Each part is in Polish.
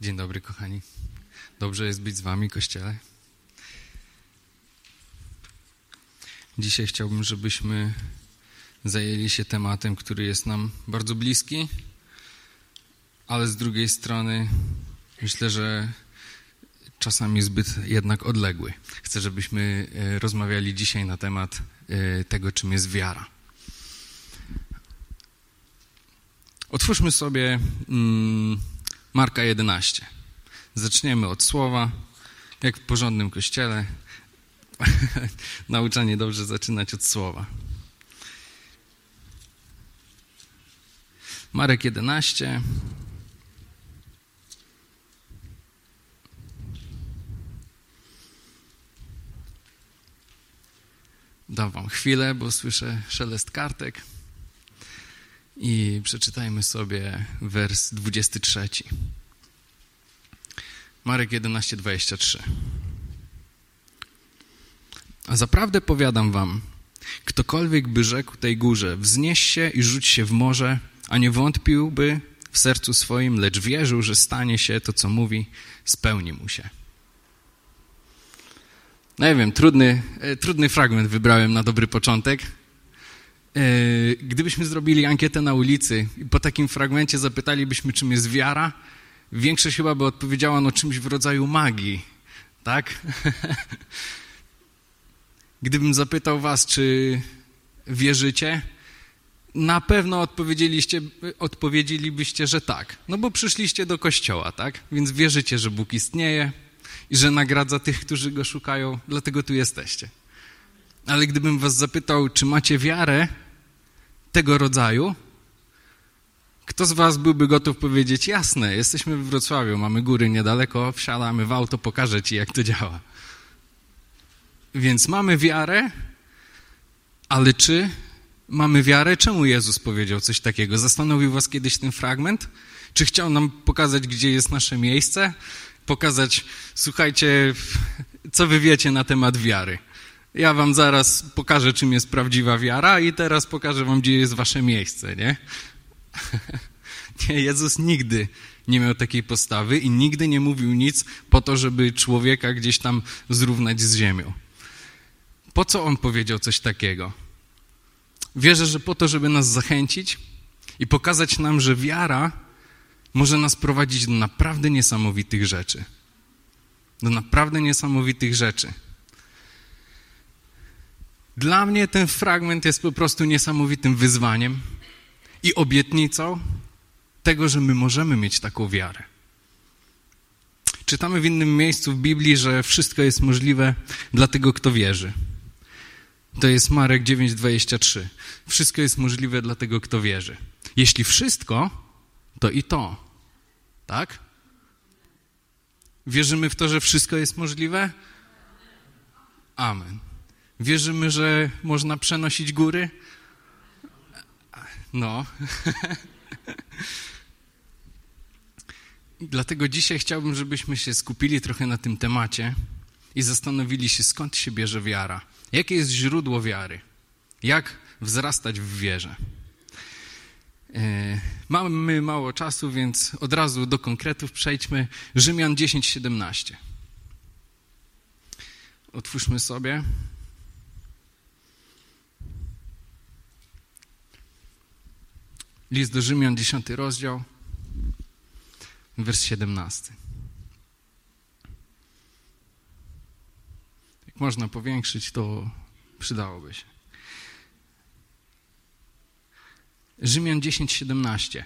Dzień dobry, kochani. Dobrze jest być z wami, Kościele. Dzisiaj chciałbym, żebyśmy zajęli się tematem, który jest nam bardzo bliski, ale z drugiej strony myślę, że czasami zbyt jednak odległy. Chcę, żebyśmy e, rozmawiali dzisiaj na temat e, tego, czym jest wiara. Otwórzmy sobie mm, Marka 11. Zaczniemy od słowa, jak w porządnym kościele. Nauczanie dobrze zaczynać od słowa. Marek 11. Dam wam chwilę, bo słyszę szelest kartek. I przeczytajmy sobie wers 23. Marek 11, 23. A zaprawdę powiadam wam, ktokolwiek by rzekł tej górze, wznieś się i rzuć się w morze, a nie wątpiłby w sercu swoim, lecz wierzył, że stanie się to, co mówi, spełni mu się. No nie wiem, trudny, e, trudny fragment wybrałem na dobry początek. E, gdybyśmy zrobili ankietę na ulicy i po takim fragmencie zapytalibyśmy, czym jest wiara, większość chyba by odpowiedziała no czymś w rodzaju magii, tak? Gdybym zapytał was, czy wierzycie, na pewno odpowiedzieliście, odpowiedzielibyście, że tak. No bo przyszliście do kościoła, tak? Więc wierzycie, że Bóg istnieje i że nagradza tych, którzy Go szukają, dlatego tu jesteście. Ale gdybym was zapytał, czy macie wiarę tego rodzaju, kto z was byłby gotów powiedzieć, jasne, jesteśmy w Wrocławiu, mamy góry niedaleko, wsiadamy w auto, pokażę ci, jak to działa. Więc mamy wiarę, ale czy mamy wiarę? Czemu Jezus powiedział coś takiego? Zastanowił was kiedyś ten fragment? Czy chciał nam pokazać, gdzie jest nasze miejsce? Pokazać, słuchajcie, co wy wiecie na temat wiary? Ja wam zaraz pokażę, czym jest prawdziwa wiara i teraz pokażę wam, gdzie jest wasze miejsce, nie? nie, Jezus nigdy nie miał takiej postawy i nigdy nie mówił nic po to, żeby człowieka gdzieś tam zrównać z ziemią. Po co on powiedział coś takiego? Wierzę, że po to, żeby nas zachęcić i pokazać nam, że wiara może nas prowadzić do naprawdę niesamowitych rzeczy. Do naprawdę niesamowitych rzeczy. Dla mnie ten fragment jest po prostu niesamowitym wyzwaniem i obietnicą tego, że my możemy mieć taką wiarę. Czytamy w innym miejscu w Biblii, że wszystko jest możliwe dla tego, kto wierzy. To jest Marek 9:23. Wszystko jest możliwe dla tego, kto wierzy. Jeśli wszystko, to i to. Tak? Wierzymy w to, że wszystko jest możliwe? Amen. Wierzymy, że można przenosić góry? No. Dlatego dzisiaj chciałbym, żebyśmy się skupili trochę na tym temacie i zastanowili się, skąd się bierze wiara. Jakie jest źródło wiary? Jak wzrastać w wierze? E, mamy mało czasu, więc od razu do konkretów przejdźmy. Rzymian 10:17. Otwórzmy sobie. List do Rzymian, 10 rozdział, wers 17. Jak można powiększyć, to przydałoby się. Rzymian 10, 17.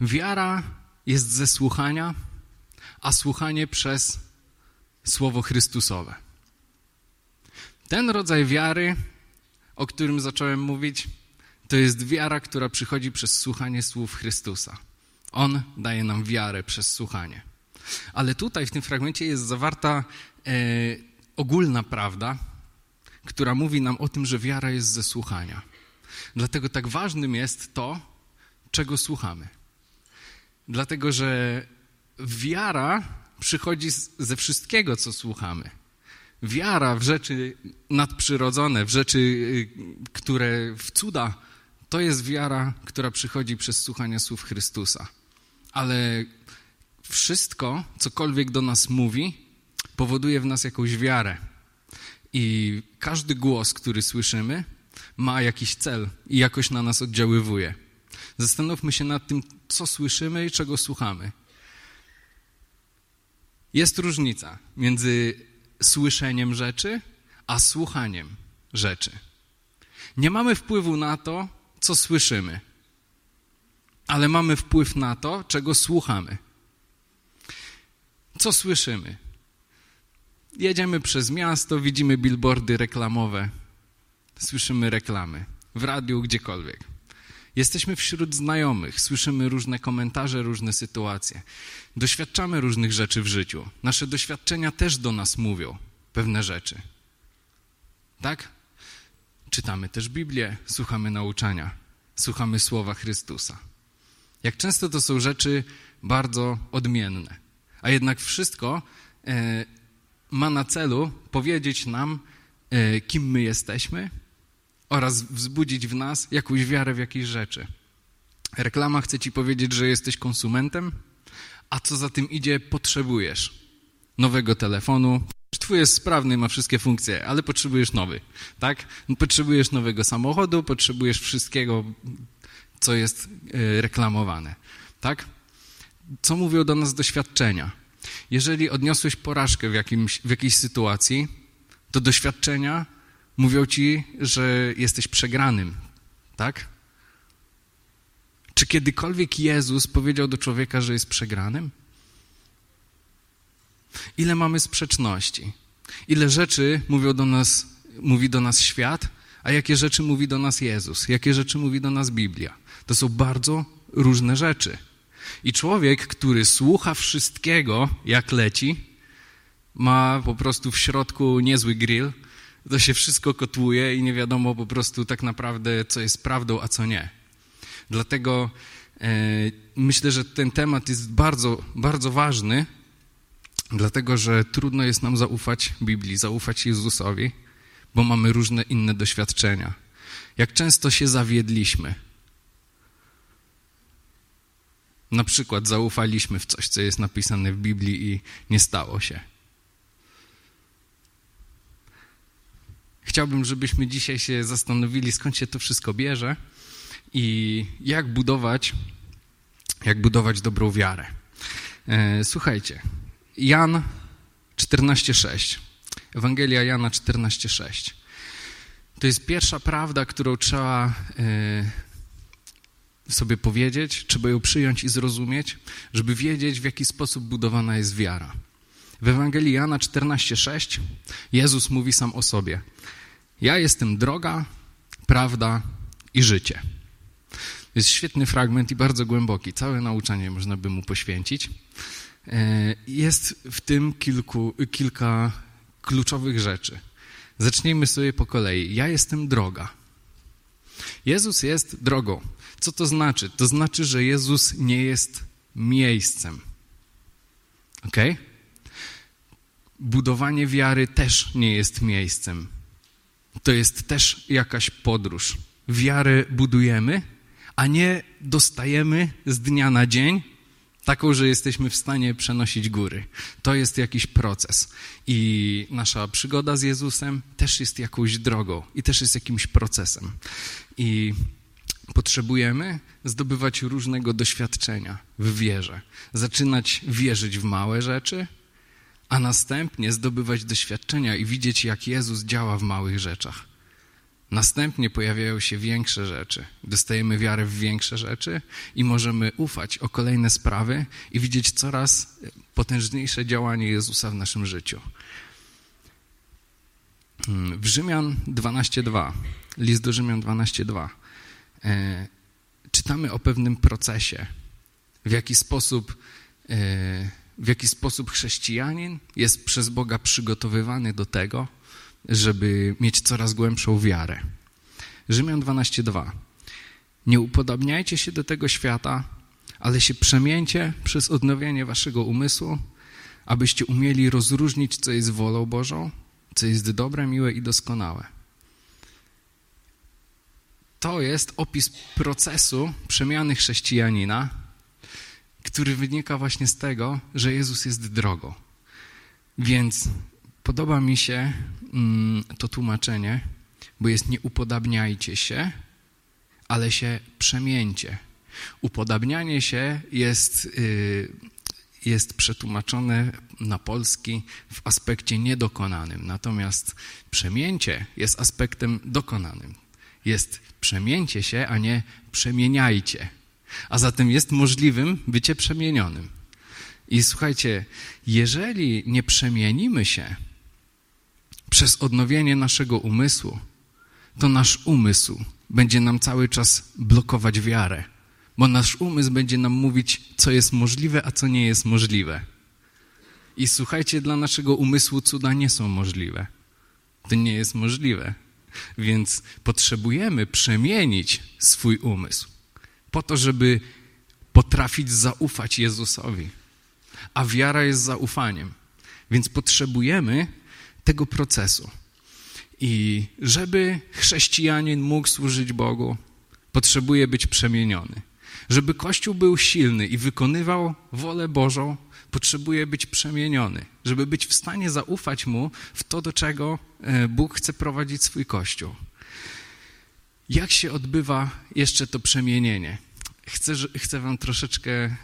Wiara jest ze słuchania, a słuchanie przez Słowo Chrystusowe. Ten rodzaj wiary, o którym zacząłem mówić, to jest wiara, która przychodzi przez słuchanie słów Chrystusa. On daje nam wiarę przez słuchanie. Ale tutaj w tym fragmencie jest zawarta e, ogólna prawda, która mówi nam o tym, że wiara jest ze słuchania. Dlatego tak ważnym jest to, czego słuchamy. Dlatego, że wiara przychodzi ze wszystkiego, co słuchamy. Wiara w rzeczy nadprzyrodzone, w rzeczy, y, które w cuda, to jest wiara, która przychodzi przez słuchanie słów Chrystusa. Ale wszystko, cokolwiek do nas mówi, powoduje w nas jakąś wiarę. I każdy głos, który słyszymy, ma jakiś cel i jakoś na nas oddziaływuje. Zastanówmy się nad tym, co słyszymy i czego słuchamy. Jest różnica między słyszeniem rzeczy, a słuchaniem rzeczy. Nie mamy wpływu na to, co słyszymy, ale mamy wpływ na to, czego słuchamy. Co słyszymy? Jedziemy przez miasto, widzimy billboardy reklamowe, słyszymy reklamy w radiu, gdziekolwiek. Jesteśmy wśród znajomych, słyszymy różne komentarze, różne sytuacje. Doświadczamy różnych rzeczy w życiu. Nasze doświadczenia też do nas mówią pewne rzeczy. Tak? Czytamy też Biblię, słuchamy nauczania, słuchamy słowa Chrystusa. Jak często to są rzeczy bardzo odmienne, a jednak wszystko e, ma na celu powiedzieć nam, e, kim my jesteśmy oraz wzbudzić w nas jakąś wiarę w jakieś rzeczy. Reklama chce ci powiedzieć, że jesteś konsumentem, a co za tym idzie, potrzebujesz nowego telefonu. Twój jest sprawny, ma wszystkie funkcje, ale potrzebujesz nowy, tak? Potrzebujesz nowego samochodu, potrzebujesz wszystkiego, co jest e, reklamowane, tak? Co mówią do nas doświadczenia? Jeżeli odniosłeś porażkę w, jakimś, w jakiejś sytuacji, to doświadczenia mówią ci, że jesteś przegranym, tak? Czy kiedykolwiek Jezus powiedział do człowieka, że jest przegranym? Ile mamy sprzeczności? Ile rzeczy mówią do nas, mówi do nas świat, a jakie rzeczy mówi do nas Jezus? Jakie rzeczy mówi do nas Biblia? To są bardzo różne rzeczy. I człowiek, który słucha wszystkiego, jak leci, ma po prostu w środku niezły grill, to się wszystko kotłuje i nie wiadomo po prostu tak naprawdę, co jest prawdą, a co nie. Dlatego e, myślę, że ten temat jest bardzo, bardzo ważny, dlatego że trudno jest nam zaufać Biblii, zaufać Jezusowi, bo mamy różne inne doświadczenia. Jak często się zawiedliśmy. Na przykład zaufaliśmy w coś, co jest napisane w Biblii i nie stało się. Chciałbym, żebyśmy dzisiaj się zastanowili, skąd się to wszystko bierze i jak budować, jak budować dobrą wiarę. E, słuchajcie, Jan 14,6. Ewangelia Jana 14,6. To jest pierwsza prawda, którą trzeba e, sobie powiedzieć, trzeba ją przyjąć i zrozumieć, żeby wiedzieć, w jaki sposób budowana jest wiara. W Ewangelii Jana 14,6 Jezus mówi sam o sobie. Ja jestem droga, prawda i życie. To jest świetny fragment i bardzo głęboki. Całe nauczanie można by mu poświęcić. E, jest w tym kilku, kilka kluczowych rzeczy. Zacznijmy sobie po kolei. Ja jestem droga. Jezus jest drogą. Co to znaczy? To znaczy, że Jezus nie jest miejscem. Ok? Budowanie wiary też nie jest miejscem to jest też jakaś podróż. Wiarę budujemy, a nie dostajemy z dnia na dzień taką, że jesteśmy w stanie przenosić góry. To jest jakiś proces. I nasza przygoda z Jezusem też jest jakąś drogą i też jest jakimś procesem. I potrzebujemy zdobywać różnego doświadczenia w wierze. Zaczynać wierzyć w małe rzeczy, a następnie zdobywać doświadczenia i widzieć, jak Jezus działa w małych rzeczach. Następnie pojawiają się większe rzeczy. Dostajemy wiarę w większe rzeczy i możemy ufać o kolejne sprawy i widzieć coraz potężniejsze działanie Jezusa w naszym życiu. W Rzymian 12:2, list do Rzymian 12:2, e, czytamy o pewnym procesie, w jaki sposób e, w jaki sposób chrześcijanin jest przez Boga przygotowywany do tego, żeby mieć coraz głębszą wiarę. Rzymian 12:2. Nie upodobniajcie się do tego świata, ale się przemieńcie przez odnowienie waszego umysłu, abyście umieli rozróżnić, co jest wolą Bożą, co jest dobre, miłe i doskonałe. To jest opis procesu przemiany chrześcijanina który wynika właśnie z tego, że Jezus jest drogą. Więc podoba mi się mm, to tłumaczenie, bo jest nie upodabniajcie się, ale się przemieńcie. Upodabnianie się jest, y, jest przetłumaczone na polski w aspekcie niedokonanym, natomiast przemięcie jest aspektem dokonanym. Jest przemięcie się, a nie przemieniajcie. A zatem jest możliwym bycie przemienionym. I słuchajcie, jeżeli nie przemienimy się przez odnowienie naszego umysłu, to nasz umysł będzie nam cały czas blokować wiarę, bo nasz umysł będzie nam mówić, co jest możliwe, a co nie jest możliwe. I słuchajcie, dla naszego umysłu cuda nie są możliwe. To nie jest możliwe. Więc potrzebujemy przemienić swój umysł po to, żeby potrafić zaufać Jezusowi. A wiara jest zaufaniem. Więc potrzebujemy tego procesu. I żeby chrześcijanin mógł służyć Bogu, potrzebuje być przemieniony. Żeby Kościół był silny i wykonywał wolę Bożą, potrzebuje być przemieniony. Żeby być w stanie zaufać Mu w to, do czego e, Bóg chce prowadzić swój Kościół. Jak się odbywa jeszcze to przemienienie? Chcę, chcę Wam troszeczkę e,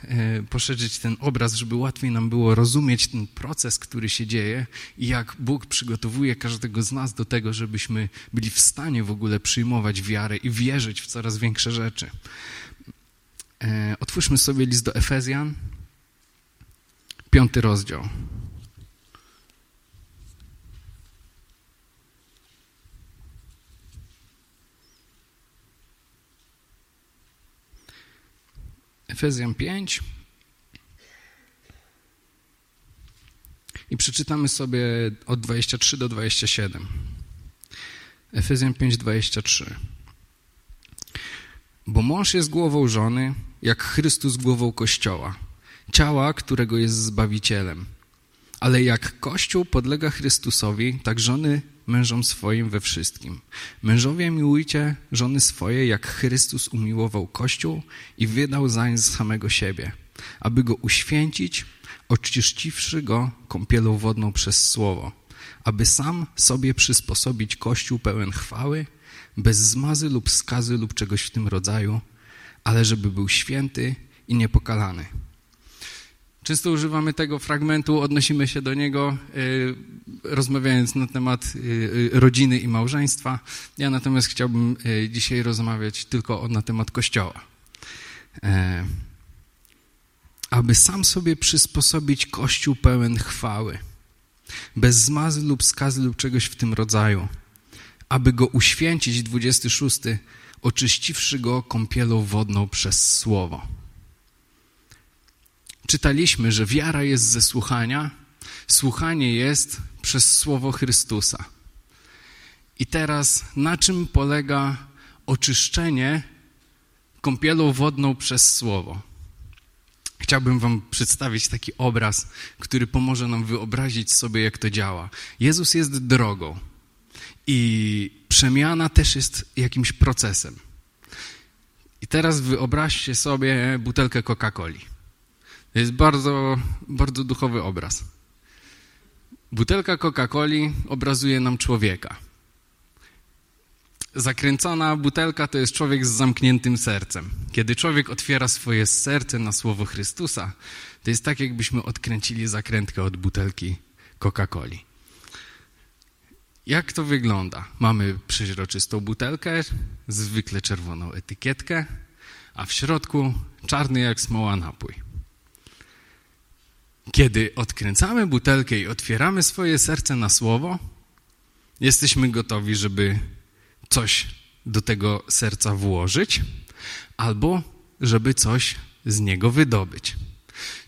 poszerzyć ten obraz, żeby łatwiej nam było rozumieć ten proces, który się dzieje i jak Bóg przygotowuje każdego z nas do tego, żebyśmy byli w stanie w ogóle przyjmować wiarę i wierzyć w coraz większe rzeczy. E, otwórzmy sobie list do Efezjan, piąty rozdział. Efezjan 5. I przeczytamy sobie od 23 do 27. Efezjan 5, 23. Bo mąż jest głową żony, jak Chrystus głową Kościoła, ciała, którego jest Zbawicielem. Ale jak Kościół podlega Chrystusowi, tak żony mężom swoim we wszystkim. Mężowie miłujcie żony swoje, jak Chrystus umiłował Kościół i wydał zań z samego siebie, aby go uświęcić, oczyściwszy go kąpielą wodną przez Słowo, aby sam sobie przysposobić Kościół pełen chwały, bez zmazy lub skazy lub czegoś w tym rodzaju, ale żeby był święty i niepokalany. Często używamy tego fragmentu, odnosimy się do niego, y, rozmawiając na temat y, y, rodziny i małżeństwa. Ja natomiast chciałbym dzisiaj rozmawiać tylko na temat Kościoła. E, aby sam sobie przysposobić Kościół pełen chwały, bez zmazy lub skazy lub czegoś w tym rodzaju, aby go uświęcić, 26, oczyściwszy go kąpielą wodną przez Słowo czytaliśmy, że wiara jest ze słuchania, słuchanie jest przez słowo Chrystusa. I teraz na czym polega oczyszczenie kąpielą wodną przez słowo? Chciałbym Wam przedstawić taki obraz, który pomoże nam wyobrazić sobie, jak to działa. Jezus jest drogą i przemiana też jest jakimś procesem. I teraz wyobraźcie sobie butelkę Coca-Coli. To jest bardzo, bardzo duchowy obraz. Butelka Coca-Coli obrazuje nam człowieka. Zakręcona butelka to jest człowiek z zamkniętym sercem. Kiedy człowiek otwiera swoje serce na słowo Chrystusa, to jest tak, jakbyśmy odkręcili zakrętkę od butelki Coca-Coli. Jak to wygląda? Mamy przeźroczystą butelkę, zwykle czerwoną etykietkę, a w środku czarny jak smoła napój. Kiedy odkręcamy butelkę i otwieramy swoje serce na słowo, jesteśmy gotowi, żeby coś do tego serca włożyć, albo żeby coś z niego wydobyć.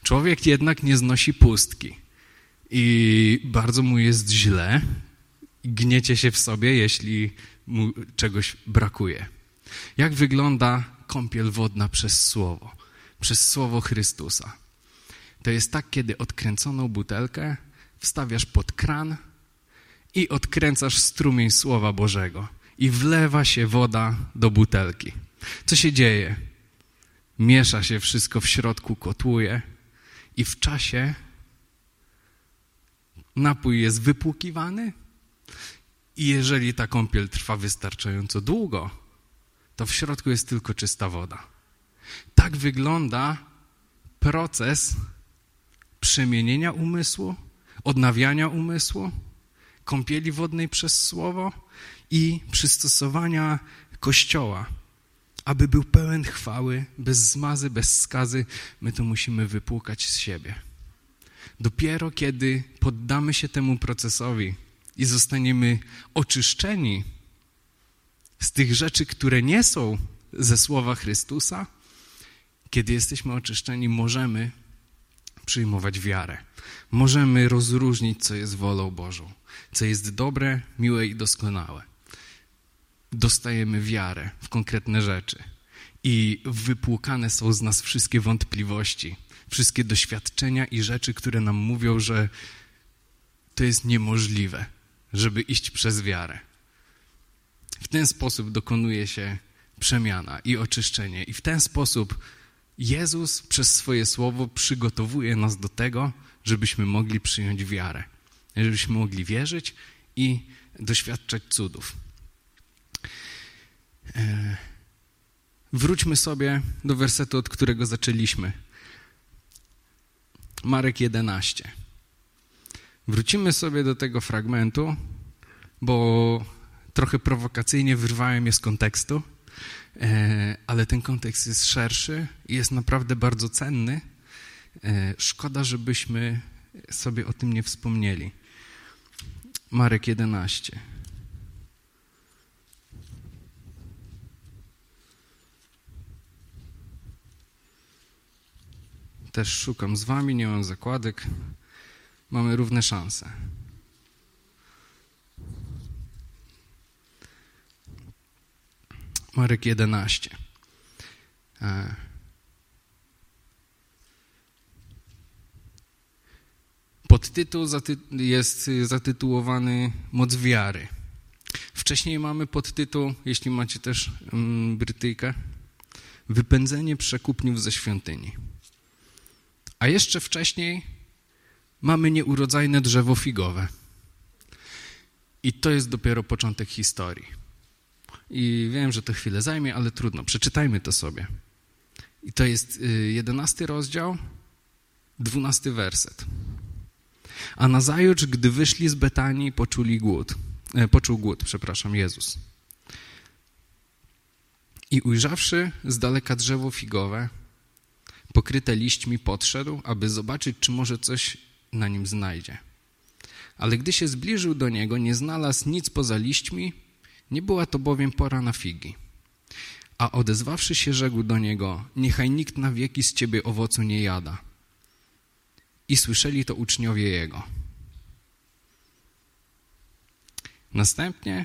Człowiek jednak nie znosi pustki i bardzo mu jest źle, gniecie się w sobie, jeśli mu czegoś brakuje. Jak wygląda kąpiel wodna przez słowo, przez słowo Chrystusa? To jest tak, kiedy odkręconą butelkę wstawiasz pod kran i odkręcasz strumień Słowa Bożego i wlewa się woda do butelki. Co się dzieje? miesza się wszystko w środku, kotłuje i w czasie napój jest wypłukiwany i jeżeli ta kąpiel trwa wystarczająco długo, to w środku jest tylko czysta woda. Tak wygląda proces przemienienia umysłu, odnawiania umysłu, kąpieli wodnej przez słowo i przystosowania Kościoła. Aby był pełen chwały, bez zmazy, bez skazy, my to musimy wypłukać z siebie. Dopiero kiedy poddamy się temu procesowi i zostaniemy oczyszczeni z tych rzeczy, które nie są ze słowa Chrystusa, kiedy jesteśmy oczyszczeni, możemy przyjmować wiarę. Możemy rozróżnić, co jest wolą Bożą, co jest dobre, miłe i doskonałe. Dostajemy wiarę w konkretne rzeczy i wypłukane są z nas wszystkie wątpliwości, wszystkie doświadczenia i rzeczy, które nam mówią, że to jest niemożliwe, żeby iść przez wiarę. W ten sposób dokonuje się przemiana i oczyszczenie, i w ten sposób Jezus przez swoje słowo przygotowuje nas do tego, żebyśmy mogli przyjąć wiarę, żebyśmy mogli wierzyć i doświadczać cudów. E, wróćmy sobie do wersetu, od którego zaczęliśmy. Marek 11. Wrócimy sobie do tego fragmentu, bo trochę prowokacyjnie wyrwałem je z kontekstu, ale ten kontekst jest szerszy i jest naprawdę bardzo cenny. E, szkoda, żebyśmy sobie o tym nie wspomnieli. Marek 11. Też szukam z wami, nie mam zakładek. Mamy równe szanse. Marek 11. E. Podtytuł jest zatytułowany Moc wiary. Wcześniej mamy podtytuł, jeśli macie też mm, Brytyjkę, Wypędzenie przekupniów ze świątyni. A jeszcze wcześniej mamy nieurodzajne drzewo figowe. I to jest dopiero początek historii. I wiem, że to chwilę zajmie, ale trudno. Przeczytajmy to sobie. I to jest y, jedenasty rozdział, dwunasty werset. A nazajutrz, gdy wyszli z Betanii, poczuli głód. E, poczuł głód, przepraszam, Jezus. I ujrzawszy z daleka drzewo figowe, pokryte liśćmi, podszedł, aby zobaczyć, czy może coś na nim znajdzie. Ale gdy się zbliżył do niego, nie znalazł nic poza liśćmi, nie była to bowiem pora na figi. A odezwawszy się, rzekł do niego, niechaj nikt na wieki z ciebie owocu nie jada. I słyszeli to uczniowie jego. Następnie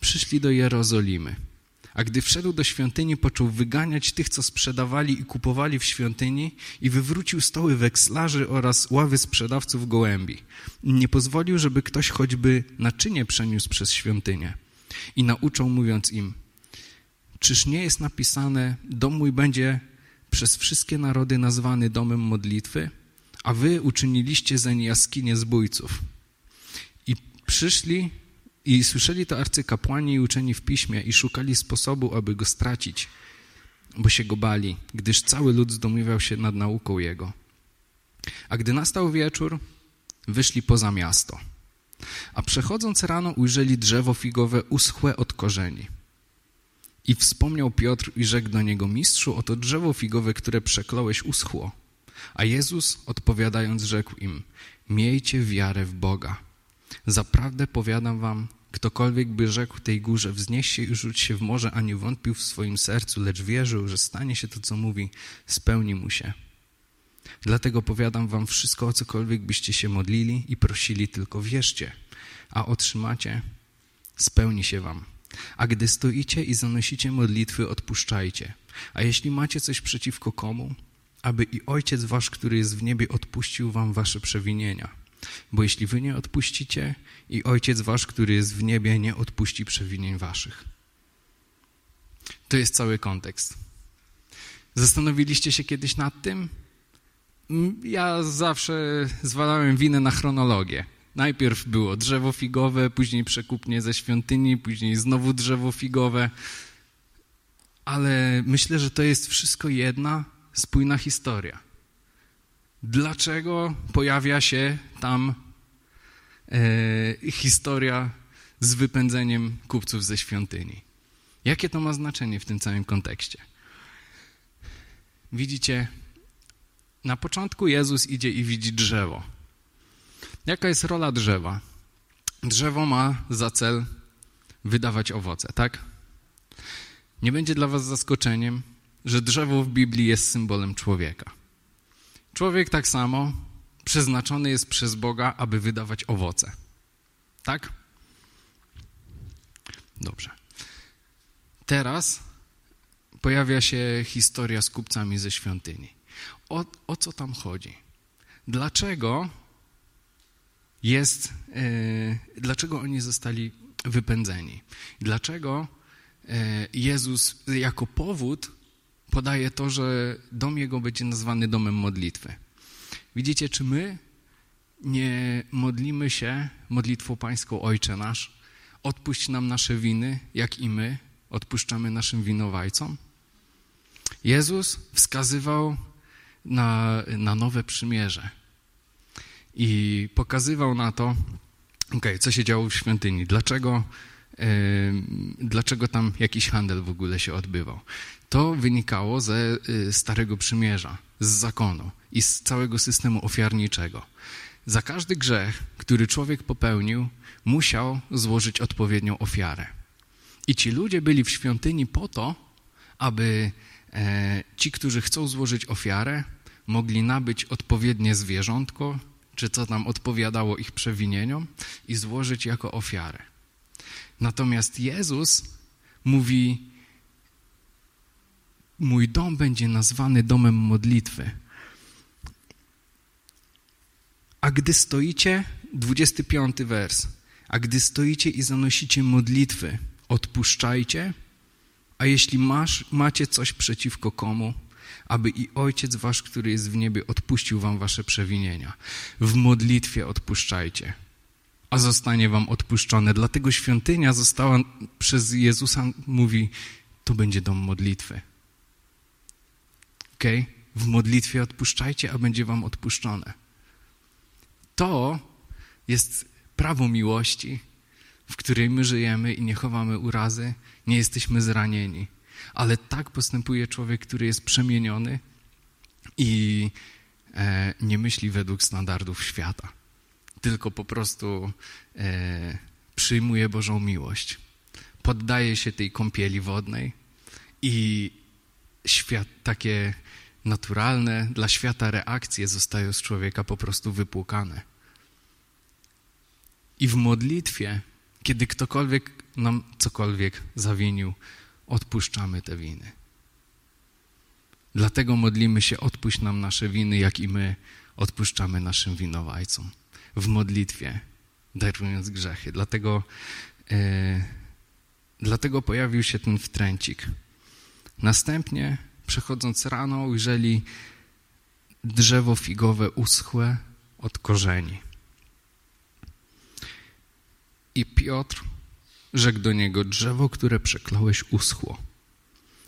przyszli do Jerozolimy. A gdy wszedł do świątyni, począł wyganiać tych, co sprzedawali i kupowali w świątyni i wywrócił stoły wekslarzy oraz ławy sprzedawców gołębi. Nie pozwolił, żeby ktoś choćby naczynie przeniósł przez świątynię. I nauczał, mówiąc im, czyż nie jest napisane, dom mój będzie przez wszystkie narody nazwany domem modlitwy, a wy uczyniliście zeń jaskinię zbójców. I przyszli i słyszeli to arcykapłani i uczeni w piśmie i szukali sposobu, aby go stracić, bo się go bali, gdyż cały lud zdomywał się nad nauką jego. A gdy nastał wieczór, wyszli poza miasto. A przechodząc rano ujrzeli drzewo figowe uschłe od korzeni. I wspomniał Piotr i rzekł do niego, mistrzu, oto drzewo figowe, które przekląłeś, uschło. A Jezus odpowiadając rzekł im, miejcie wiarę w Boga. Zaprawdę powiadam wam, ktokolwiek by rzekł tej górze, wznieś się i rzuć się w morze, a nie wątpił w swoim sercu, lecz wierzył, że stanie się to, co mówi, spełni mu się. Dlatego powiadam wam wszystko, o cokolwiek byście się modlili i prosili, tylko wierzcie, a otrzymacie, spełni się wam. A gdy stoicie i zanosicie modlitwy, odpuszczajcie. A jeśli macie coś przeciwko komu, aby i Ojciec wasz, który jest w niebie, odpuścił wam wasze przewinienia. Bo jeśli wy nie odpuścicie, i Ojciec wasz, który jest w niebie, nie odpuści przewinień waszych. To jest cały kontekst. Zastanowiliście się kiedyś nad tym? Ja zawsze zwalałem winę na chronologię. Najpierw było drzewo figowe, później przekupnie ze świątyni, później znowu drzewo figowe. Ale myślę, że to jest wszystko jedna spójna historia. Dlaczego pojawia się tam e, historia z wypędzeniem kupców ze świątyni? Jakie to ma znaczenie w tym całym kontekście? Widzicie, na początku Jezus idzie i widzi drzewo. Jaka jest rola drzewa? Drzewo ma za cel wydawać owoce, tak? Nie będzie dla was zaskoczeniem, że drzewo w Biblii jest symbolem człowieka. Człowiek tak samo przeznaczony jest przez Boga, aby wydawać owoce. Tak? Dobrze. Teraz pojawia się historia z kupcami ze świątyni. O, o co tam chodzi? Dlaczego jest, e, dlaczego oni zostali wypędzeni? Dlaczego e, Jezus jako powód podaje to, że dom jego będzie nazwany domem modlitwy? Widzicie, czy my nie modlimy się modlitwą pańską Ojcze nasz? Odpuść nam nasze winy, jak i my odpuszczamy naszym winowajcom? Jezus wskazywał na, na nowe przymierze i pokazywał na to, okay, co się działo w świątyni, dlaczego, yy, dlaczego tam jakiś handel w ogóle się odbywał. To wynikało ze yy, Starego Przymierza, z zakonu i z całego systemu ofiarniczego. Za każdy grzech, który człowiek popełnił, musiał złożyć odpowiednią ofiarę. I ci ludzie byli w świątyni po to, aby e, ci, którzy chcą złożyć ofiarę, mogli nabyć odpowiednie zwierzątko, czy co tam odpowiadało ich przewinieniom i złożyć jako ofiarę. Natomiast Jezus mówi: Mój dom będzie nazwany domem modlitwy. A gdy stoicie, 25 wers, a gdy stoicie i zanosicie modlitwy, odpuszczajcie, a jeśli masz, macie coś przeciwko komu, aby i Ojciec Wasz, który jest w niebie, odpuścił Wam Wasze przewinienia. W modlitwie odpuszczajcie, a zostanie Wam odpuszczone. Dlatego świątynia została przez Jezusa, mówi, to będzie dom modlitwy. Ok? W modlitwie odpuszczajcie, a będzie Wam odpuszczone. To jest prawo miłości, w której my żyjemy i nie chowamy urazy, nie jesteśmy zranieni. Ale tak postępuje człowiek, który jest przemieniony i e, nie myśli według standardów świata, tylko po prostu e, przyjmuje Bożą miłość, poddaje się tej kąpieli wodnej i świat, takie naturalne dla świata reakcje zostają z człowieka po prostu wypłukane. I w modlitwie, kiedy ktokolwiek nam cokolwiek zawinił, odpuszczamy te winy. Dlatego modlimy się, odpuść nam nasze winy, jak i my odpuszczamy naszym winowajcom. W modlitwie, darując grzechy. Dlatego, e, dlatego pojawił się ten wtręcik. Następnie, przechodząc rano, ujrzeli drzewo figowe uschłe od korzeni. I Piotr rzekł do niego, drzewo, które przekląłeś, uschło.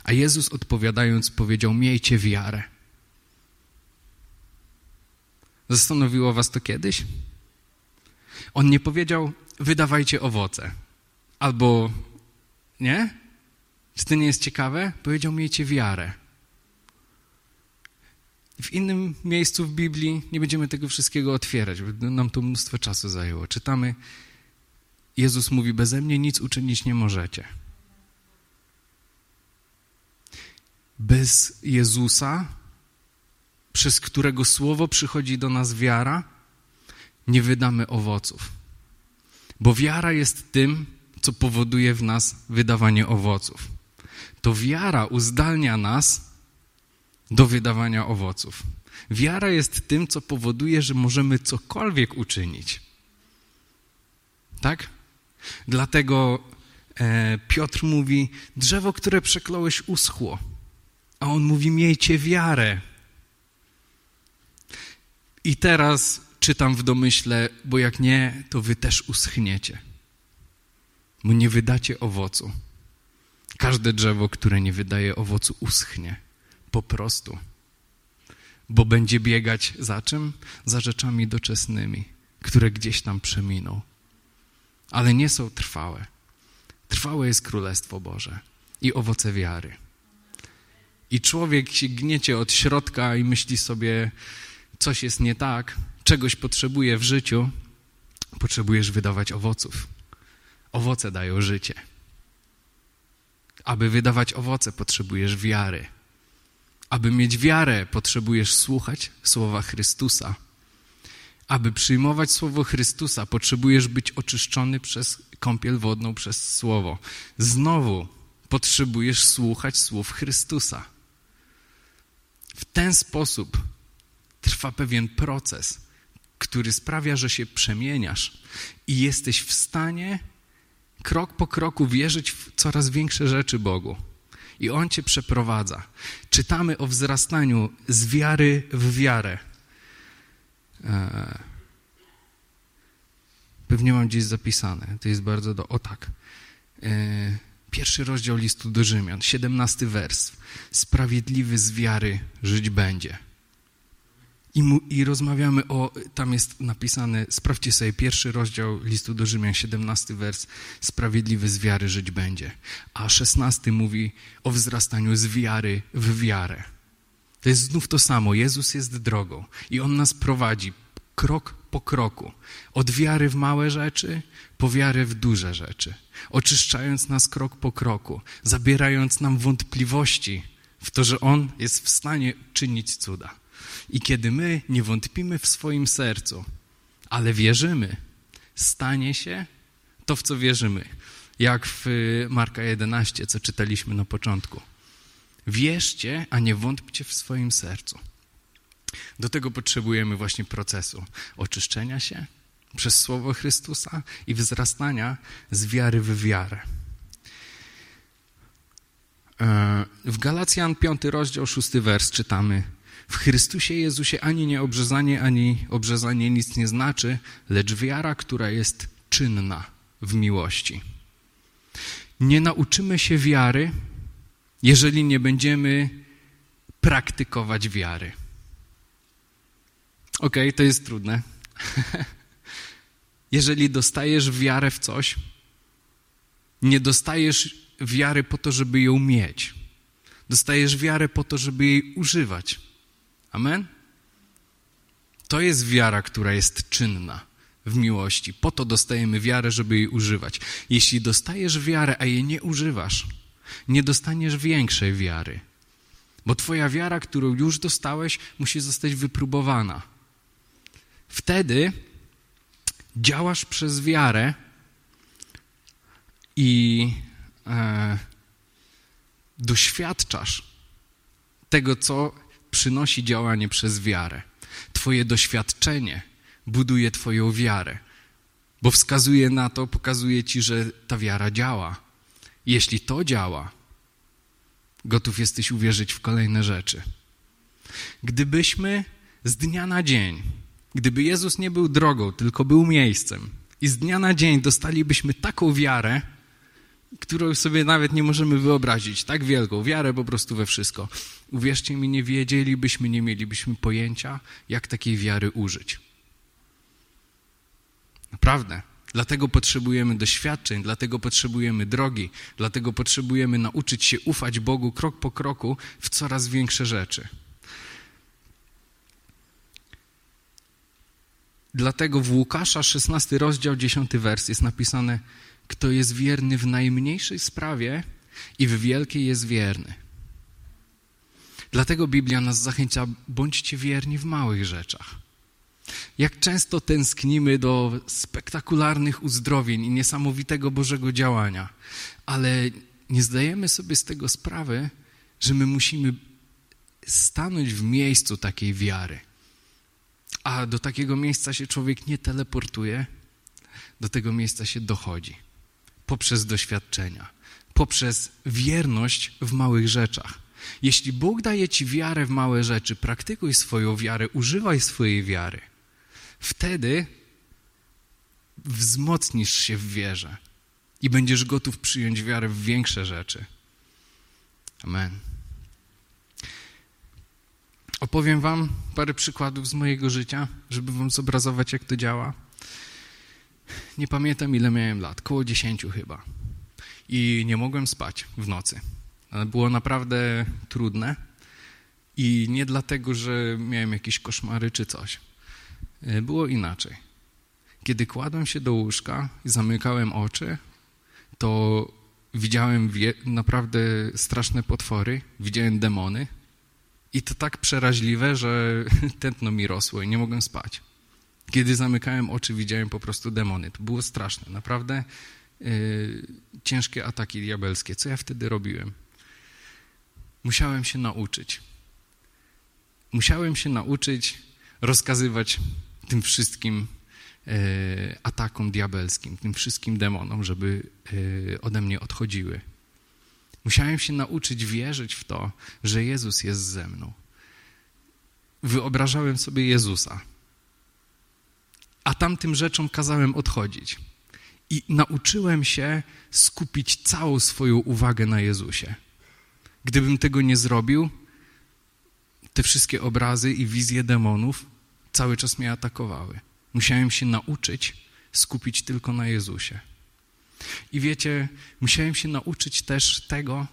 A Jezus odpowiadając powiedział, miejcie wiarę. Zastanowiło was to kiedyś? On nie powiedział, wydawajcie owoce. Albo, nie? Czy to nie jest ciekawe? Powiedział, miejcie wiarę. W innym miejscu w Biblii nie będziemy tego wszystkiego otwierać, bo nam to mnóstwo czasu zajęło. Czytamy, Jezus mówi, beze mnie nic uczynić nie możecie. Bez Jezusa, przez którego słowo przychodzi do nas wiara, nie wydamy owoców. Bo wiara jest tym, co powoduje w nas wydawanie owoców. To wiara uzdalnia nas do wydawania owoców. Wiara jest tym, co powoduje, że możemy cokolwiek uczynić. Tak? Dlatego e, Piotr mówi, drzewo, które przekląłeś, uschło. A on mówi: Miejcie wiarę. I teraz czytam w domyśle, bo jak nie, to wy też uschniecie. Bo nie wydacie owocu. Każde drzewo, które nie wydaje owocu, uschnie. Po prostu. Bo będzie biegać za czym? Za rzeczami doczesnymi, które gdzieś tam przeminą. Ale nie są trwałe. Trwałe jest Królestwo Boże i owoce wiary. I człowiek się gniecie od środka i myśli sobie, coś jest nie tak, czegoś potrzebuje w życiu, potrzebujesz wydawać owoców. Owoce dają życie. Aby wydawać owoce, potrzebujesz wiary. Aby mieć wiarę, potrzebujesz słuchać słowa Chrystusa. Aby przyjmować słowo Chrystusa, potrzebujesz być oczyszczony przez kąpiel wodną, przez słowo. Znowu potrzebujesz słuchać słów Chrystusa. W ten sposób trwa pewien proces, który sprawia, że się przemieniasz i jesteś w stanie krok po kroku wierzyć w coraz większe rzeczy Bogu. I On cię przeprowadza. Czytamy o wzrastaniu z wiary w wiarę. E, pewnie mam gdzieś zapisane. To jest bardzo do... O tak. E, pierwszy rozdział listu do Rzymian, siedemnasty wers. Sprawiedliwy z wiary żyć będzie. I, mu, I rozmawiamy o, tam jest napisane, sprawdźcie sobie pierwszy rozdział listu do Rzymian, 17 wers, sprawiedliwy z wiary żyć będzie. A 16 mówi o wzrastaniu z wiary w wiarę. To jest znów to samo. Jezus jest drogą i On nas prowadzi krok po kroku. Od wiary w małe rzeczy, po wiarę w duże rzeczy. Oczyszczając nas krok po kroku, zabierając nam wątpliwości w to, że On jest w stanie czynić cuda. I kiedy my nie wątpimy w swoim sercu, ale wierzymy, stanie się to, w co wierzymy. Jak w Marka 11, co czytaliśmy na początku. Wierzcie, a nie wątpcie w swoim sercu. Do tego potrzebujemy właśnie procesu oczyszczenia się przez Słowo Chrystusa i wzrastania z wiary w wiarę. E, w Galacjan 5 rozdział 6 wers czytamy w Chrystusie Jezusie ani nieobrzezanie, ani obrzezanie nic nie znaczy, lecz wiara, która jest czynna w miłości. Nie nauczymy się wiary, jeżeli nie będziemy praktykować wiary. Ok, to jest trudne. jeżeli dostajesz wiarę w coś, nie dostajesz wiary po to, żeby ją mieć. Dostajesz wiarę po to, żeby jej używać. Amen? To jest wiara, która jest czynna w miłości. Po to dostajemy wiarę, żeby jej używać. Jeśli dostajesz wiarę, a jej nie używasz, nie dostaniesz większej wiary. Bo twoja wiara, którą już dostałeś, musi zostać wypróbowana. Wtedy działasz przez wiarę i e, doświadczasz tego, co przynosi działanie przez wiarę. Twoje doświadczenie buduje Twoją wiarę, bo wskazuje na to, pokazuje Ci, że ta wiara działa. Jeśli to działa, gotów jesteś uwierzyć w kolejne rzeczy. Gdybyśmy z dnia na dzień, gdyby Jezus nie był drogą, tylko był miejscem, i z dnia na dzień dostalibyśmy taką wiarę, którą sobie nawet nie możemy wyobrazić, tak wielką wiarę po prostu we wszystko. Uwierzcie mi, nie wiedzielibyśmy, nie mielibyśmy pojęcia, jak takiej wiary użyć. Naprawdę. Dlatego potrzebujemy doświadczeń, dlatego potrzebujemy drogi, dlatego potrzebujemy nauczyć się ufać Bogu krok po kroku w coraz większe rzeczy. Dlatego w Łukasza 16 rozdział 10 wers jest napisane kto jest wierny w najmniejszej sprawie i w wielkiej jest wierny. Dlatego Biblia nas zachęca, bądźcie wierni w małych rzeczach. Jak często tęsknimy do spektakularnych uzdrowień i niesamowitego Bożego działania, ale nie zdajemy sobie z tego sprawy, że my musimy stanąć w miejscu takiej wiary. A do takiego miejsca się człowiek nie teleportuje, do tego miejsca się dochodzi poprzez doświadczenia, poprzez wierność w małych rzeczach. Jeśli Bóg daje ci wiarę w małe rzeczy, praktykuj swoją wiarę, używaj swojej wiary. Wtedy wzmocnisz się w wierze i będziesz gotów przyjąć wiarę w większe rzeczy. Amen. Opowiem Wam parę przykładów z mojego życia, żeby Wam zobrazować, jak to działa. Nie pamiętam, ile miałem lat, koło dziesięciu chyba. I nie mogłem spać w nocy. Było naprawdę trudne. I nie dlatego, że miałem jakieś koszmary czy coś. Było inaczej. Kiedy kładłem się do łóżka i zamykałem oczy, to widziałem naprawdę straszne potwory, widziałem demony i to tak przeraźliwe, że tętno mi rosło i nie mogłem spać. Kiedy zamykałem oczy, widziałem po prostu demony. To było straszne, naprawdę yy, ciężkie ataki diabelskie. Co ja wtedy robiłem? Musiałem się nauczyć. Musiałem się nauczyć rozkazywać tym wszystkim E, atakom diabelskim, tym wszystkim demonom, żeby e, ode mnie odchodziły. Musiałem się nauczyć wierzyć w to, że Jezus jest ze mną. Wyobrażałem sobie Jezusa, a tamtym rzeczom kazałem odchodzić. I nauczyłem się skupić całą swoją uwagę na Jezusie. Gdybym tego nie zrobił, te wszystkie obrazy i wizje demonów cały czas mnie atakowały. Musiałem się nauczyć skupić tylko na Jezusie. I wiecie, musiałem się nauczyć też tego,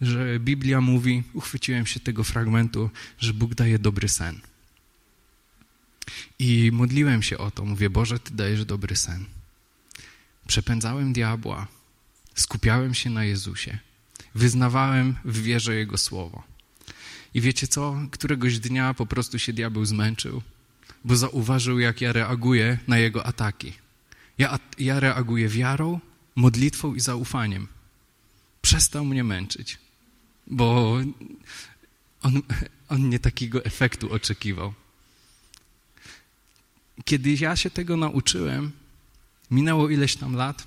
że Biblia mówi, uchwyciłem się tego fragmentu, że Bóg daje dobry sen. I modliłem się o to, mówię, Boże, Ty dajesz dobry sen. Przepędzałem diabła, skupiałem się na Jezusie, wyznawałem w wierze Jego słowo. I wiecie co? Któregoś dnia po prostu się diabeł zmęczył bo zauważył, jak ja reaguję na jego ataki. Ja, ja reaguję wiarą, modlitwą i zaufaniem. Przestał mnie męczyć, bo on, on nie takiego efektu oczekiwał. Kiedy ja się tego nauczyłem, minęło ileś tam lat,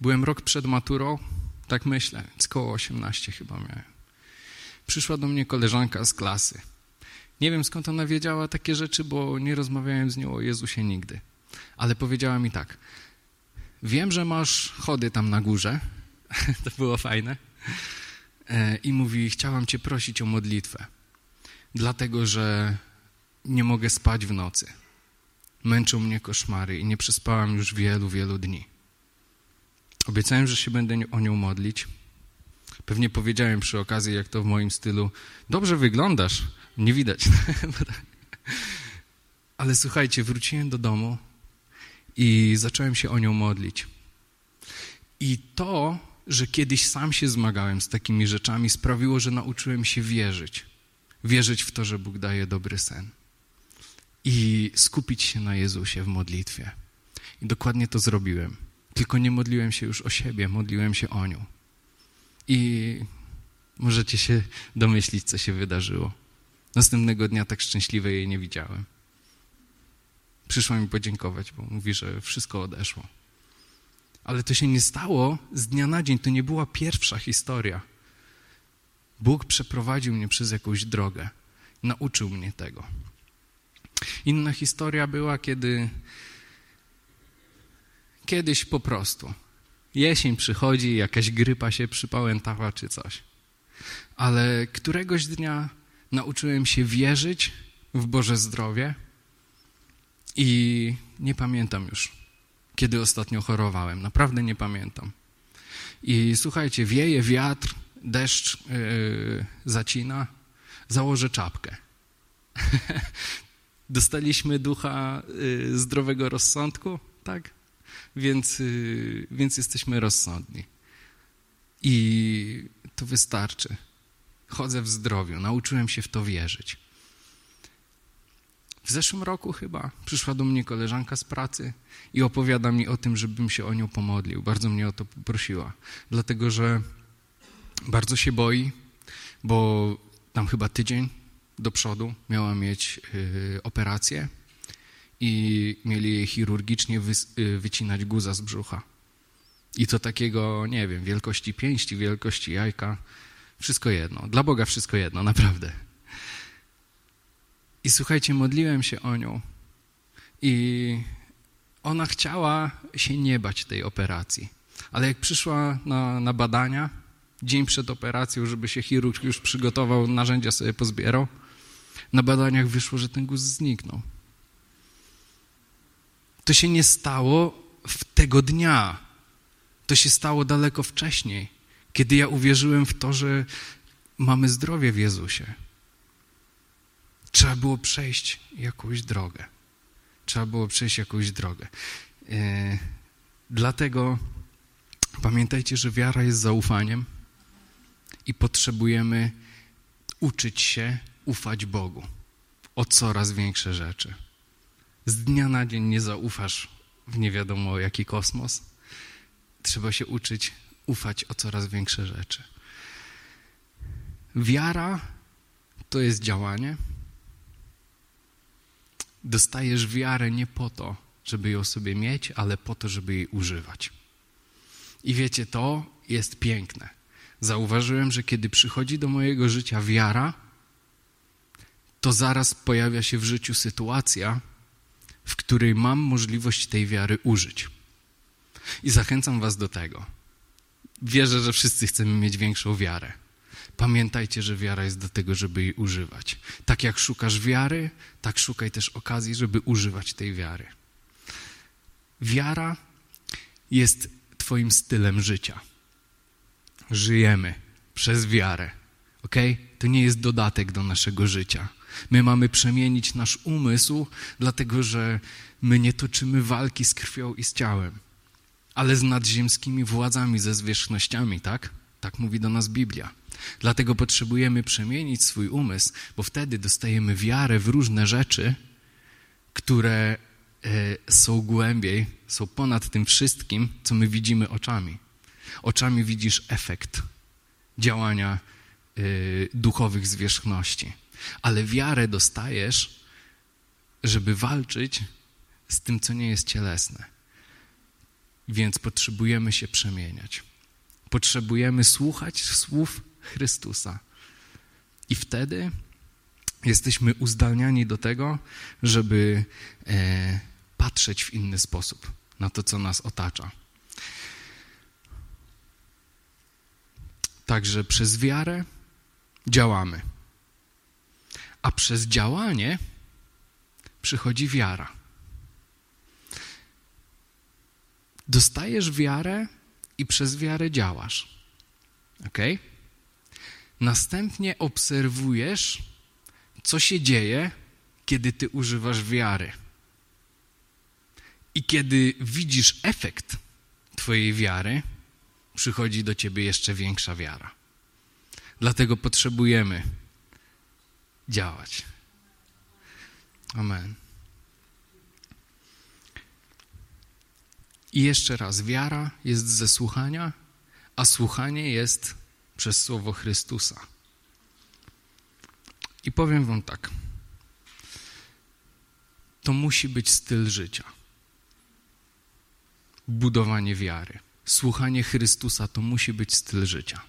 byłem rok przed maturą, tak myślę, z koło 18 chyba miałem. Przyszła do mnie koleżanka z klasy. Nie wiem skąd ona wiedziała takie rzeczy, bo nie rozmawiałem z nią o Jezusie nigdy. Ale powiedziała mi tak. Wiem, że masz chody tam na górze. to było fajne. E, I mówi, chciałam cię prosić o modlitwę. Dlatego, że nie mogę spać w nocy. Męczą mnie koszmary i nie przespałam już wielu, wielu dni. Obiecałem, że się będę o nią modlić. Pewnie powiedziałem przy okazji, jak to w moim stylu, dobrze wyglądasz, nie widać. Ale słuchajcie, wróciłem do domu i zacząłem się o nią modlić. I to, że kiedyś sam się zmagałem z takimi rzeczami, sprawiło, że nauczyłem się wierzyć. Wierzyć w to, że Bóg daje dobry sen. I skupić się na Jezusie w modlitwie. I dokładnie to zrobiłem. Tylko nie modliłem się już o siebie, modliłem się o nią. I możecie się domyślić, co się wydarzyło. Następnego dnia tak szczęśliwej jej nie widziałem. Przyszła mi podziękować, bo mówi, że wszystko odeszło. Ale to się nie stało z dnia na dzień. To nie była pierwsza historia. Bóg przeprowadził mnie przez jakąś drogę. Nauczył mnie tego. Inna historia była, kiedy kiedyś po prostu jesień przychodzi, jakaś grypa się przypałętała czy coś. Ale któregoś dnia nauczyłem się wierzyć w Boże zdrowie i nie pamiętam już, kiedy ostatnio chorowałem. Naprawdę nie pamiętam. I słuchajcie, wieje wiatr, deszcz yy, zacina, założę czapkę. Dostaliśmy ducha yy, zdrowego rozsądku, tak? Więc, yy, więc jesteśmy rozsądni. I to wystarczy. Chodzę w zdrowiu, nauczyłem się w to wierzyć. W zeszłym roku chyba przyszła do mnie koleżanka z pracy i opowiada mi o tym, żebym się o nią pomodlił. Bardzo mnie o to poprosiła, dlatego że bardzo się boi, bo tam chyba tydzień do przodu miała mieć y, operację i mieli jej chirurgicznie y, wycinać guza z brzucha. I to takiego, nie wiem, wielkości pięści, wielkości jajka Wszystko jedno. Dla Boga wszystko jedno, naprawdę. I słuchajcie, modliłem się o nią i ona chciała się nie bać tej operacji. Ale jak przyszła na, na badania, dzień przed operacją, żeby się chirurg już przygotował, narzędzia sobie pozbierał, na badaniach wyszło, że ten guz zniknął. To się nie stało w tego dnia. To się stało daleko wcześniej, kiedy ja uwierzyłem w to, że mamy zdrowie w Jezusie. Trzeba było przejść jakąś drogę. Trzeba było przejść jakąś drogę. Yy, dlatego pamiętajcie, że wiara jest zaufaniem i potrzebujemy uczyć się ufać Bogu o coraz większe rzeczy. Z dnia na dzień nie zaufasz w nie wiadomo jaki kosmos. Trzeba się uczyć ufać o coraz większe rzeczy. Wiara to jest działanie. Dostajesz wiarę nie po to, żeby ją sobie mieć, ale po to, żeby jej używać. I wiecie, to jest piękne. Zauważyłem, że kiedy przychodzi do mojego życia wiara, to zaraz pojawia się w życiu sytuacja, w której mam możliwość tej wiary użyć. I zachęcam Was do tego. Wierzę, że wszyscy chcemy mieć większą wiarę. Pamiętajcie, że wiara jest do tego, żeby jej używać. Tak jak szukasz wiary, tak szukaj też okazji, żeby używać tej wiary. Wiara jest Twoim stylem życia. Żyjemy przez wiarę. Ok? To nie jest dodatek do naszego życia. My mamy przemienić nasz umysł, dlatego że my nie toczymy walki z krwią i z ciałem, ale z nadziemskimi władzami, ze zwierzchnościami, tak? Tak mówi do nas Biblia. Dlatego potrzebujemy przemienić swój umysł, bo wtedy dostajemy wiarę w różne rzeczy, które e, są głębiej, są ponad tym wszystkim, co my widzimy oczami. Oczami widzisz efekt działania e, duchowych zwierzchności ale wiarę dostajesz, żeby walczyć z tym, co nie jest cielesne. Więc potrzebujemy się przemieniać. Potrzebujemy słuchać słów Chrystusa. I wtedy jesteśmy uzdalniani do tego, żeby e, patrzeć w inny sposób na to, co nas otacza. Także przez wiarę działamy a przez działanie przychodzi wiara. Dostajesz wiarę i przez wiarę działasz. Ok? Następnie obserwujesz, co się dzieje, kiedy ty używasz wiary. I kiedy widzisz efekt Twojej wiary, przychodzi do Ciebie jeszcze większa wiara. Dlatego potrzebujemy działać. Amen. I jeszcze raz, wiara jest ze słuchania, a słuchanie jest przez słowo Chrystusa. I powiem Wam tak. To musi być styl życia. Budowanie wiary. Słuchanie Chrystusa to musi być styl życia.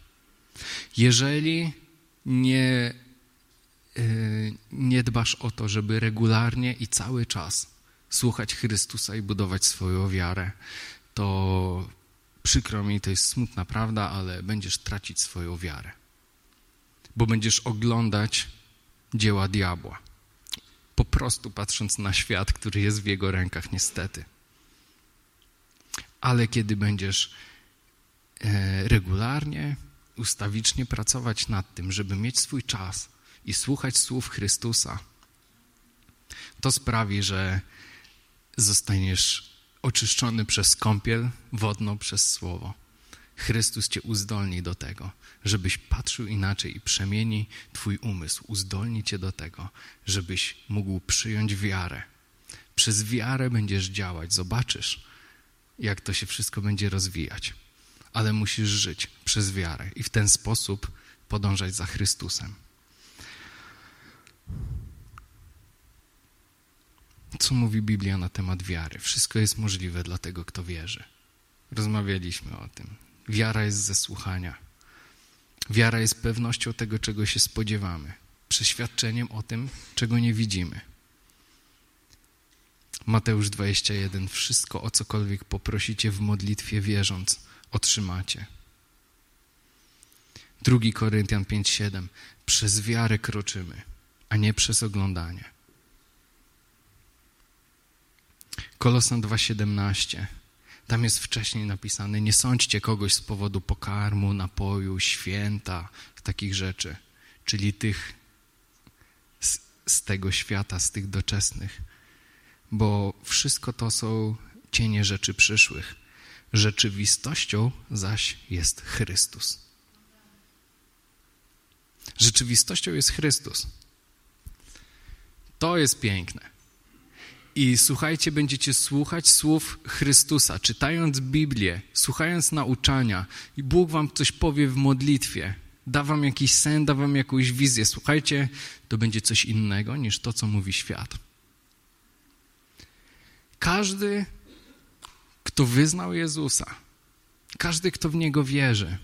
Jeżeli nie nie dbasz o to, żeby regularnie i cały czas słuchać Chrystusa i budować swoją wiarę, to przykro mi, to jest smutna prawda, ale będziesz tracić swoją wiarę. Bo będziesz oglądać dzieła diabła. Po prostu patrząc na świat, który jest w jego rękach, niestety. Ale kiedy będziesz e, regularnie, ustawicznie pracować nad tym, żeby mieć swój czas, i słuchać słów Chrystusa, to sprawi, że zostaniesz oczyszczony przez kąpiel wodną przez Słowo. Chrystus cię uzdolni do tego, żebyś patrzył inaczej i przemieni twój umysł, uzdolni cię do tego, żebyś mógł przyjąć wiarę. Przez wiarę będziesz działać, zobaczysz, jak to się wszystko będzie rozwijać. Ale musisz żyć przez wiarę i w ten sposób podążać za Chrystusem. Co mówi Biblia na temat wiary? Wszystko jest możliwe dla tego, kto wierzy. Rozmawialiśmy o tym. Wiara jest ze słuchania. Wiara jest pewnością tego, czego się spodziewamy, przeświadczeniem o tym, czego nie widzimy. Mateusz 21. Wszystko, o cokolwiek poprosicie w modlitwie wierząc, otrzymacie. 2 Koryntian 5:7. Przez wiarę kroczymy, a nie przez oglądanie. Kolosan 2:17. Tam jest wcześniej napisane: Nie sądźcie kogoś z powodu pokarmu, napoju, święta, takich rzeczy, czyli tych z, z tego świata, z tych doczesnych, bo wszystko to są cienie rzeczy przyszłych. Rzeczywistością zaś jest Chrystus. Rzeczywistością jest Chrystus. To jest piękne. I słuchajcie, będziecie słuchać słów Chrystusa, czytając Biblię, słuchając nauczania i Bóg wam coś powie w modlitwie, da wam jakiś sen, da wam jakąś wizję. Słuchajcie, to będzie coś innego niż to, co mówi świat. Każdy, kto wyznał Jezusa, każdy, kto w Niego wierzy,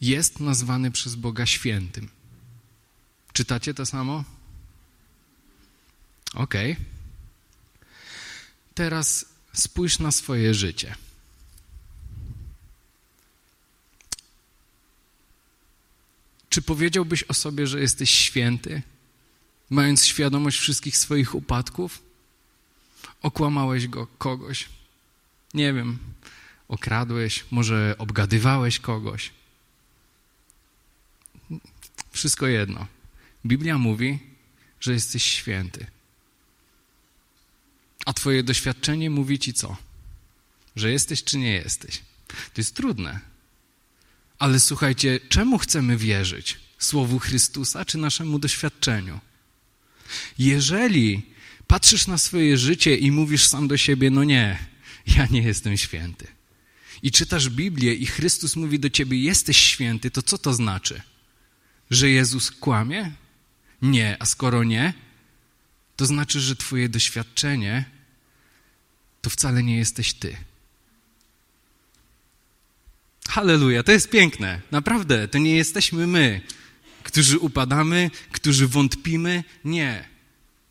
jest nazwany przez Boga świętym. Czytacie to samo? Ok. Teraz spójrz na swoje życie. Czy powiedziałbyś o sobie, że jesteś święty, mając świadomość wszystkich swoich upadków? Okłamałeś go kogoś? Nie wiem, okradłeś, może obgadywałeś kogoś? Wszystko jedno. Biblia mówi, że jesteś święty. A twoje doświadczenie mówi ci co? Że jesteś czy nie jesteś. To jest trudne. Ale słuchajcie, czemu chcemy wierzyć? Słowu Chrystusa czy naszemu doświadczeniu? Jeżeli patrzysz na swoje życie i mówisz sam do siebie, no nie, ja nie jestem święty. I czytasz Biblię i Chrystus mówi do ciebie, jesteś święty, to co to znaczy? Że Jezus kłamie? Nie, a skoro nie, to znaczy, że Twoje doświadczenie to wcale nie jesteś Ty. Halleluja, to jest piękne. Naprawdę, to nie jesteśmy my, którzy upadamy, którzy wątpimy. Nie.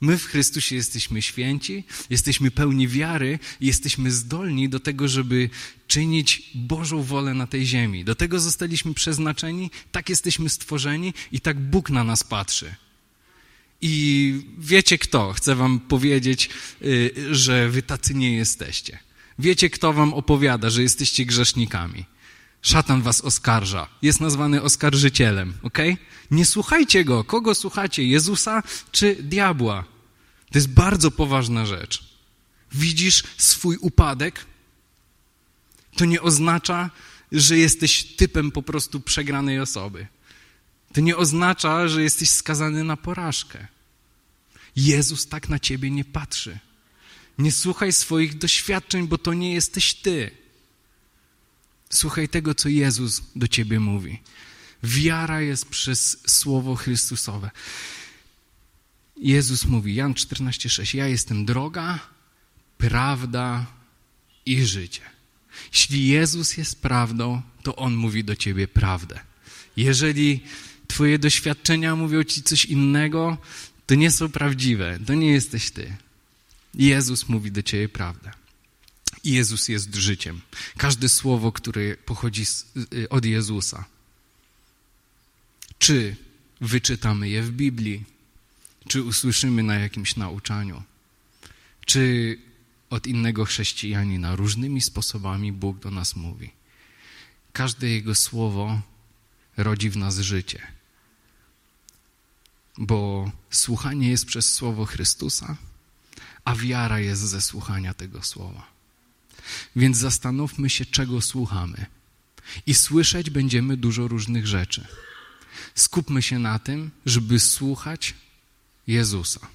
My w Chrystusie jesteśmy święci, jesteśmy pełni wiary jesteśmy zdolni do tego, żeby czynić Bożą wolę na tej ziemi. Do tego zostaliśmy przeznaczeni, tak jesteśmy stworzeni i tak Bóg na nas patrzy. I wiecie kto chce wam powiedzieć, y, że wy tacy nie jesteście. Wiecie kto wam opowiada, że jesteście grzesznikami. Szatan was oskarża. Jest nazwany oskarżycielem, ok? Nie słuchajcie go. Kogo słuchacie? Jezusa czy diabła? To jest bardzo poważna rzecz. Widzisz swój upadek? To nie oznacza, że jesteś typem po prostu przegranej osoby. To nie oznacza, że jesteś skazany na porażkę. Jezus tak na ciebie nie patrzy. Nie słuchaj swoich doświadczeń, bo to nie jesteś ty. Słuchaj tego, co Jezus do ciebie mówi. Wiara jest przez Słowo Chrystusowe. Jezus mówi, Jan 14,6, ja jestem droga, prawda i życie. Jeśli Jezus jest prawdą, to On mówi do ciebie prawdę. Jeżeli Twoje doświadczenia mówią ci coś innego, to nie są prawdziwe, to nie jesteś ty. Jezus mówi do ciebie prawdę. Jezus jest życiem. Każde słowo, które pochodzi y, od Jezusa. Czy wyczytamy je w Biblii, czy usłyszymy na jakimś nauczaniu, czy od innego chrześcijanina. Różnymi sposobami Bóg do nas mówi. Każde Jego słowo rodzi w nas życie bo słuchanie jest przez słowo Chrystusa, a wiara jest ze słuchania tego słowa. Więc zastanówmy się, czego słuchamy. I słyszeć będziemy dużo różnych rzeczy. Skupmy się na tym, żeby słuchać Jezusa,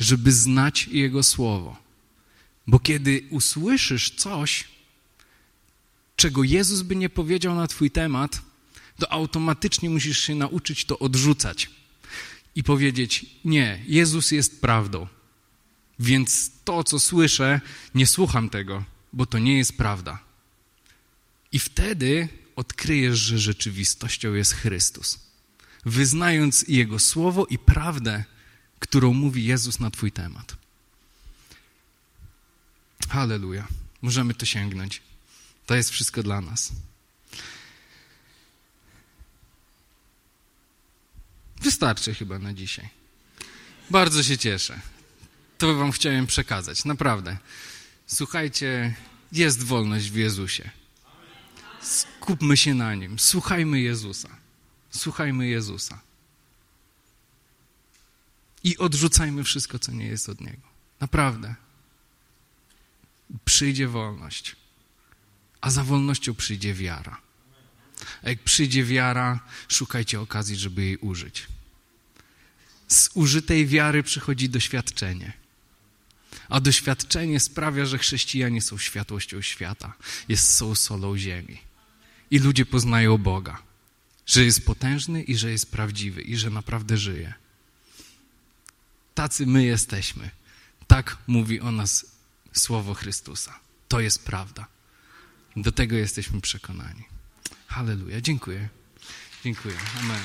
żeby znać Jego słowo. Bo kiedy usłyszysz coś, czego Jezus by nie powiedział na Twój temat, to automatycznie musisz się nauczyć to odrzucać i powiedzieć: Nie, Jezus jest prawdą. Więc to, co słyszę, nie słucham tego, bo to nie jest prawda. I wtedy odkryjesz, że rzeczywistością jest Chrystus. Wyznając Jego słowo i prawdę, którą mówi Jezus na Twój temat. Halleluja. Możemy to sięgnąć. To jest wszystko dla nas. Wystarczy chyba na dzisiaj. Bardzo się cieszę. To Wam chciałem przekazać, naprawdę. Słuchajcie, jest wolność w Jezusie. Skupmy się na Nim. Słuchajmy Jezusa. Słuchajmy Jezusa. I odrzucajmy wszystko, co nie jest od Niego. Naprawdę. Przyjdzie wolność. A za wolnością przyjdzie wiara. A jak przyjdzie wiara, szukajcie okazji, żeby jej użyć. Z użytej wiary przychodzi doświadczenie. A doświadczenie sprawia, że chrześcijanie są światłością świata, jest, są solą ziemi. I ludzie poznają Boga, że jest potężny i że jest prawdziwy i że naprawdę żyje. Tacy my jesteśmy. Tak mówi o nas słowo Chrystusa. To jest prawda. Do tego jesteśmy przekonani. Halleluja. Dziękuję. Dziękuję. Amen.